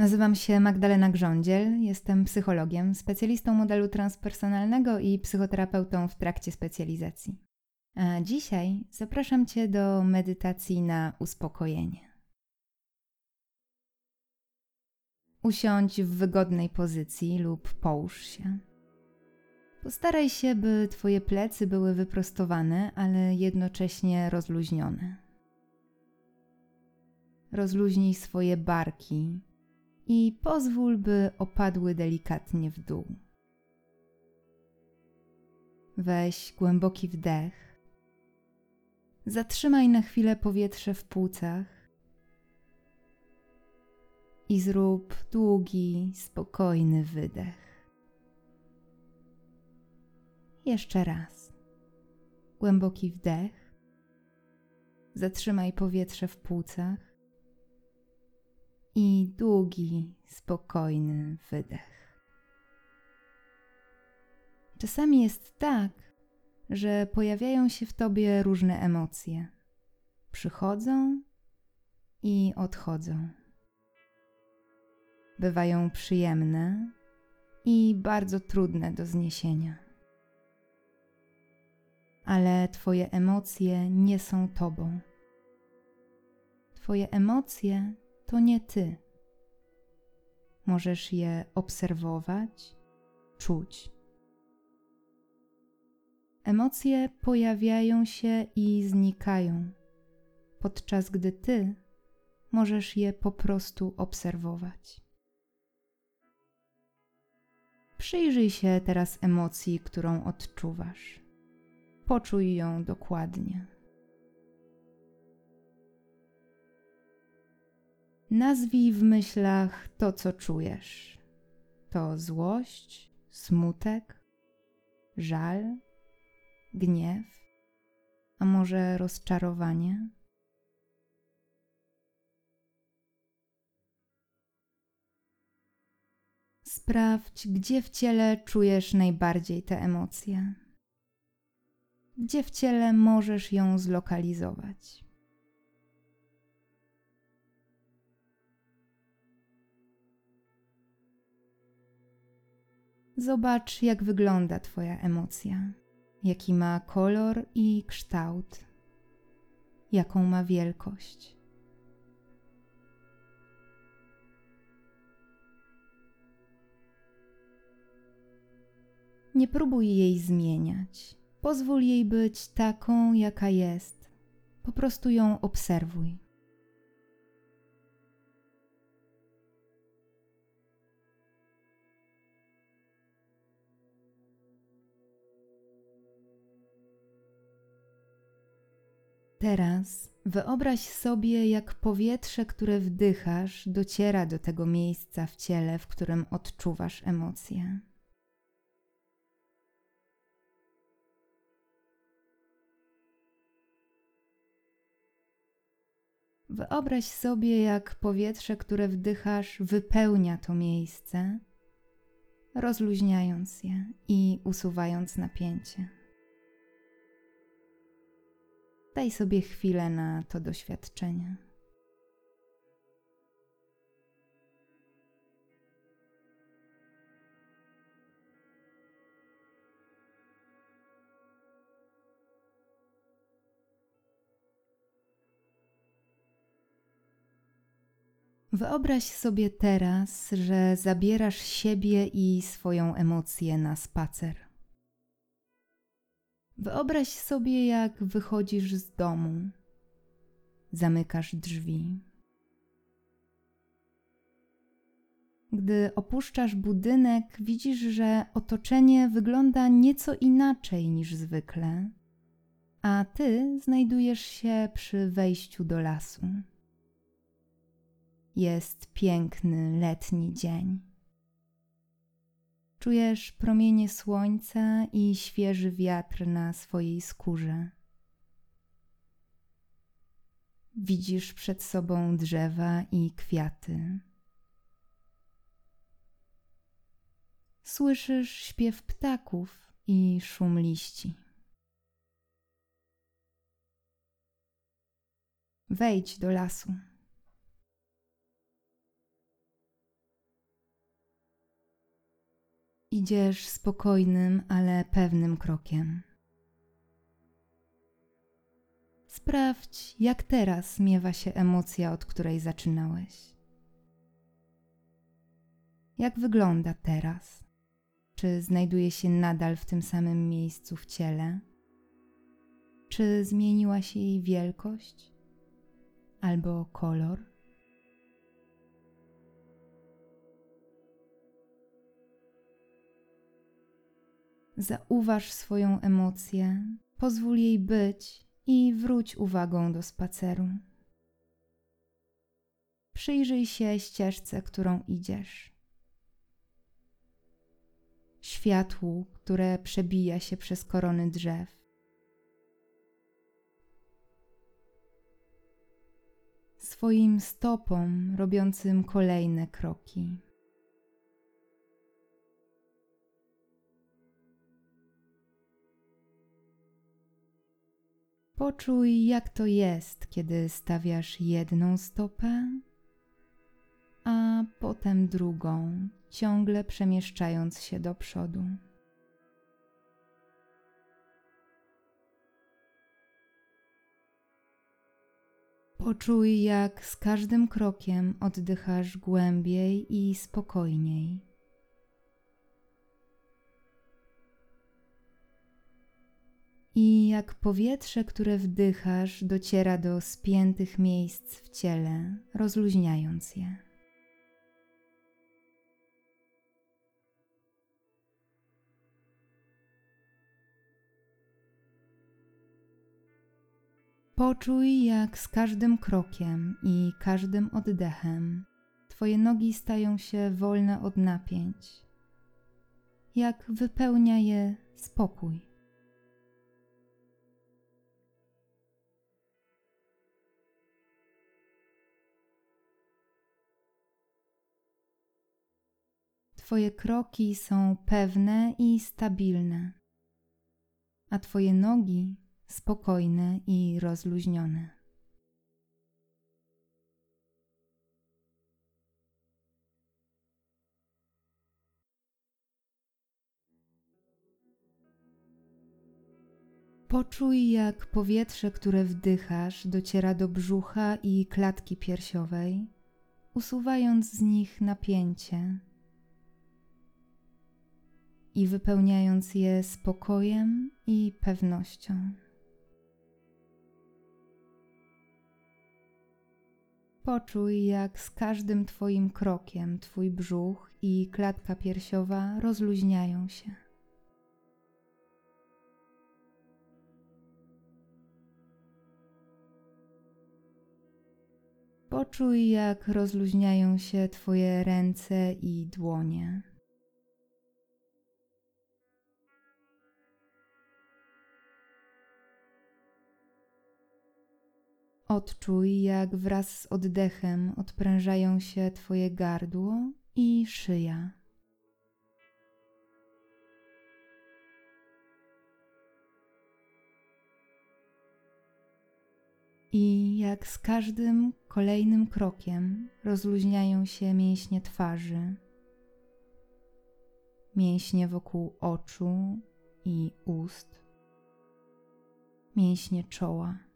Nazywam się Magdalena Grządziel, jestem psychologiem, specjalistą modelu transpersonalnego i psychoterapeutą w trakcie specjalizacji. A dzisiaj zapraszam Cię do medytacji na uspokojenie. Usiądź w wygodnej pozycji lub połóż się. Postaraj się, by Twoje plecy były wyprostowane, ale jednocześnie rozluźnione. Rozluźnij swoje barki i pozwól, by opadły delikatnie w dół. Weź głęboki wdech. Zatrzymaj na chwilę powietrze w płucach i zrób długi, spokojny wydech. Jeszcze raz. Głęboki wdech. Zatrzymaj powietrze w płucach i długi, spokojny wydech. Czasami jest tak, że pojawiają się w tobie różne emocje. Przychodzą i odchodzą. Bywają przyjemne i bardzo trudne do zniesienia. Ale Twoje emocje nie są Tobą. Twoje emocje to nie ty. Możesz je obserwować, czuć. Emocje pojawiają się i znikają, podczas gdy ty możesz je po prostu obserwować. Przyjrzyj się teraz emocji, którą odczuwasz. Poczuj ją dokładnie. Nazwij w myślach to, co czujesz. To złość, smutek, żal, gniew, a może rozczarowanie? Sprawdź, gdzie w ciele czujesz najbardziej te emocje. Gdzie w ciele możesz ją zlokalizować. Zobacz, jak wygląda Twoja emocja, jaki ma kolor i kształt, jaką ma wielkość. Nie próbuj jej zmieniać. Pozwól jej być taką, jaka jest. Po prostu ją obserwuj. Teraz wyobraź sobie, jak powietrze, które wdychasz, dociera do tego miejsca w ciele, w którym odczuwasz emocje. Wyobraź sobie, jak powietrze, które wdychasz, wypełnia to miejsce, rozluźniając je i usuwając napięcie. Daj sobie chwilę na to doświadczenie. Wyobraź sobie teraz, że zabierasz siebie i swoją emocję na spacer. Wyobraź sobie, jak wychodzisz z domu, zamykasz drzwi. Gdy opuszczasz budynek, widzisz, że otoczenie wygląda nieco inaczej niż zwykle, a ty znajdujesz się przy wejściu do lasu. Jest piękny letni dzień. Czujesz promienie słońca i świeży wiatr na swojej skórze. Widzisz przed sobą drzewa i kwiaty. Słyszysz śpiew ptaków i szum liści. Wejdź do lasu. Idziesz spokojnym, ale pewnym krokiem. Sprawdź, jak teraz miewa się emocja, od której zaczynałeś. Jak wygląda teraz? Czy znajduje się nadal w tym samym miejscu w ciele? Czy zmieniła się jej wielkość albo kolor? Zauważ swoją emocję, pozwól jej być i wróć uwagą do spaceru. Przyjrzyj się ścieżce, którą idziesz. Światłu, które przebija się przez korony drzew. Swoim stopom robiącym kolejne kroki. Poczuj, jak to jest, kiedy stawiasz jedną stopę, a potem drugą, ciągle przemieszczając się do przodu. Poczuj, jak z każdym krokiem oddychasz głębiej i spokojniej. Jak powietrze, które wdychasz, dociera do spiętych miejsc w ciele, rozluźniając je. Poczuj, jak z każdym krokiem i każdym oddechem Twoje nogi stają się wolne od napięć, jak wypełnia je spokój. Twoje kroki są pewne i stabilne, a Twoje nogi spokojne i rozluźnione. Poczuj, jak powietrze, które wdychasz, dociera do brzucha i klatki piersiowej, usuwając z nich napięcie i wypełniając je spokojem i pewnością. Poczuj, jak z każdym Twoim krokiem Twój brzuch i klatka piersiowa rozluźniają się. Poczuj, jak rozluźniają się Twoje ręce i dłonie. Odczuj, jak wraz z oddechem odprężają się Twoje gardło i szyja. I jak z każdym kolejnym krokiem rozluźniają się mięśnie twarzy, mięśnie wokół oczu i ust, mięśnie czoła.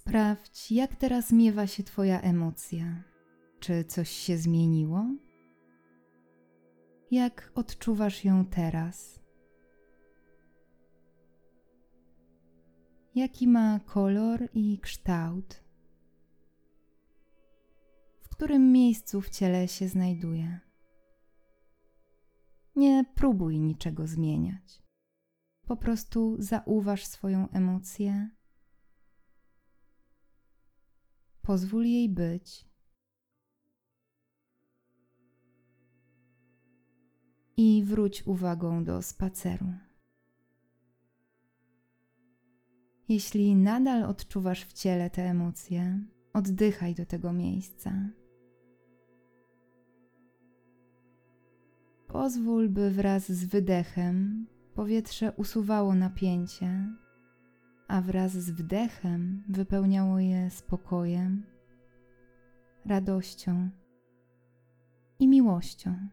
Sprawdź, jak teraz miewa się Twoja emocja. Czy coś się zmieniło? Jak odczuwasz ją teraz? Jaki ma kolor i kształt? W którym miejscu w ciele się znajduje? Nie próbuj niczego zmieniać. Po prostu zauważ swoją emocję Pozwól jej być. I wróć uwagą do spaceru. Jeśli nadal odczuwasz w ciele te emocje, oddychaj do tego miejsca. Pozwól, by wraz z wydechem powietrze usuwało napięcie wraz z wdechem wypełniało je spokojem, radością i miłością.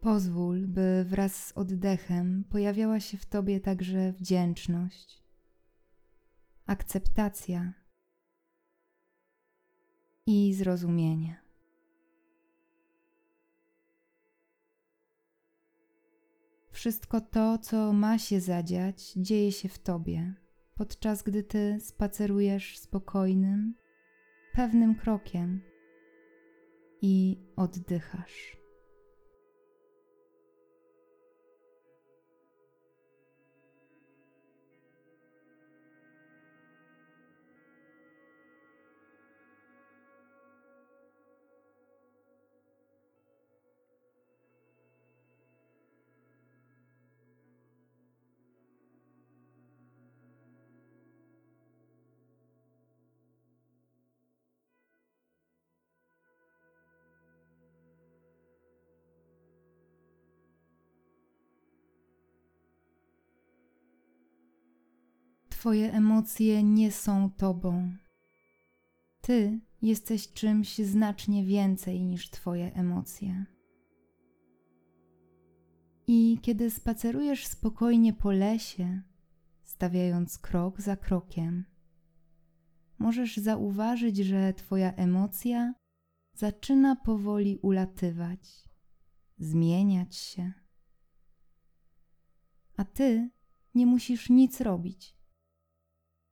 Pozwól, by wraz z oddechem pojawiała się w tobie także wdzięczność, akceptacja i zrozumienie. Wszystko to, co ma się zadziać, dzieje się w tobie, podczas gdy ty spacerujesz spokojnym, pewnym krokiem i oddychasz. Twoje emocje nie są Tobą. Ty jesteś czymś znacznie więcej niż Twoje emocje. I kiedy spacerujesz spokojnie po lesie, stawiając krok za krokiem, możesz zauważyć, że Twoja emocja zaczyna powoli ulatywać, zmieniać się. A Ty nie musisz nic robić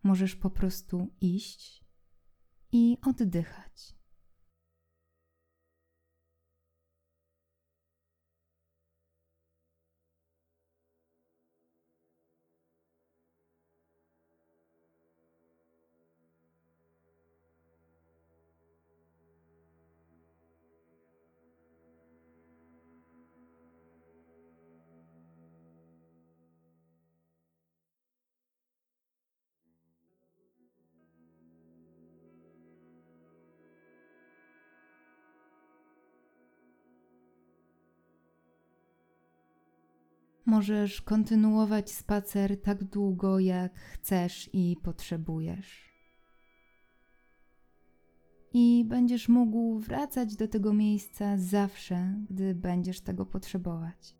możesz po prostu iść i oddychać. Możesz kontynuować spacer tak długo, jak chcesz i potrzebujesz. I będziesz mógł wracać do tego miejsca zawsze, gdy będziesz tego potrzebować.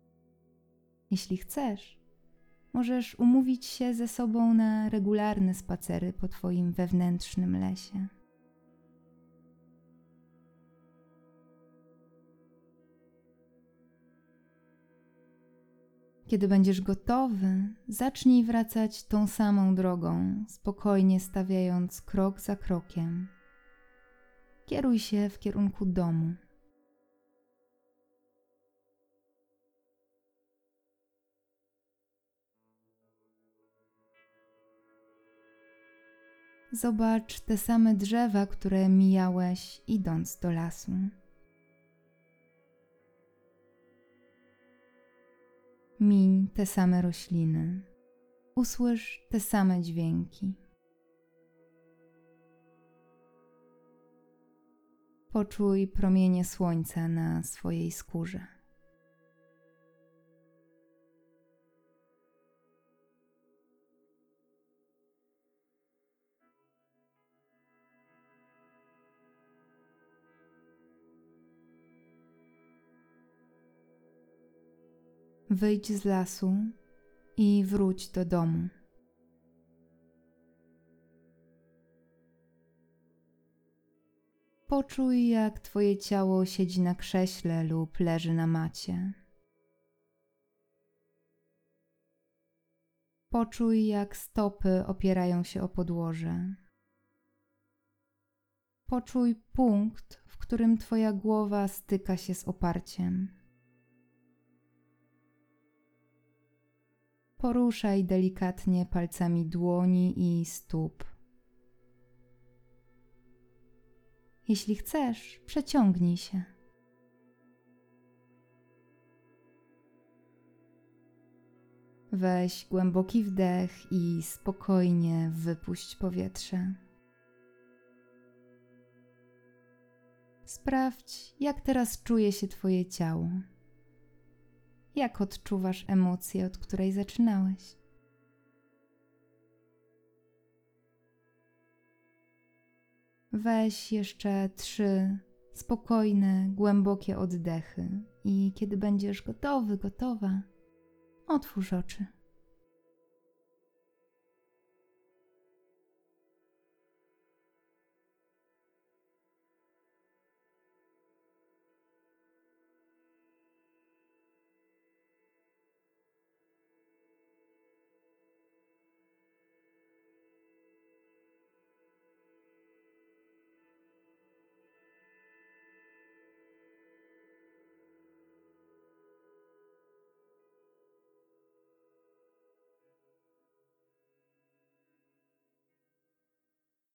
Jeśli chcesz, możesz umówić się ze sobą na regularne spacery po Twoim wewnętrznym lesie. Kiedy będziesz gotowy, zacznij wracać tą samą drogą, spokojnie stawiając krok za krokiem. Kieruj się w kierunku domu. Zobacz te same drzewa, które mijałeś idąc do lasu. Miń te same rośliny, usłysz te same dźwięki. Poczuj promienie słońca na swojej skórze. Wyjdź z lasu i wróć do domu. Poczuj, jak Twoje ciało siedzi na krześle lub leży na macie. Poczuj, jak stopy opierają się o podłoże. Poczuj punkt, w którym Twoja głowa styka się z oparciem. Poruszaj delikatnie palcami dłoni i stóp. Jeśli chcesz, przeciągnij się. Weź głęboki wdech i spokojnie wypuść powietrze. Sprawdź, jak teraz czuje się Twoje ciało. Jak odczuwasz emocję, od której zaczynałeś? Weź jeszcze trzy spokojne, głębokie oddechy i kiedy będziesz gotowy, gotowa, otwórz oczy.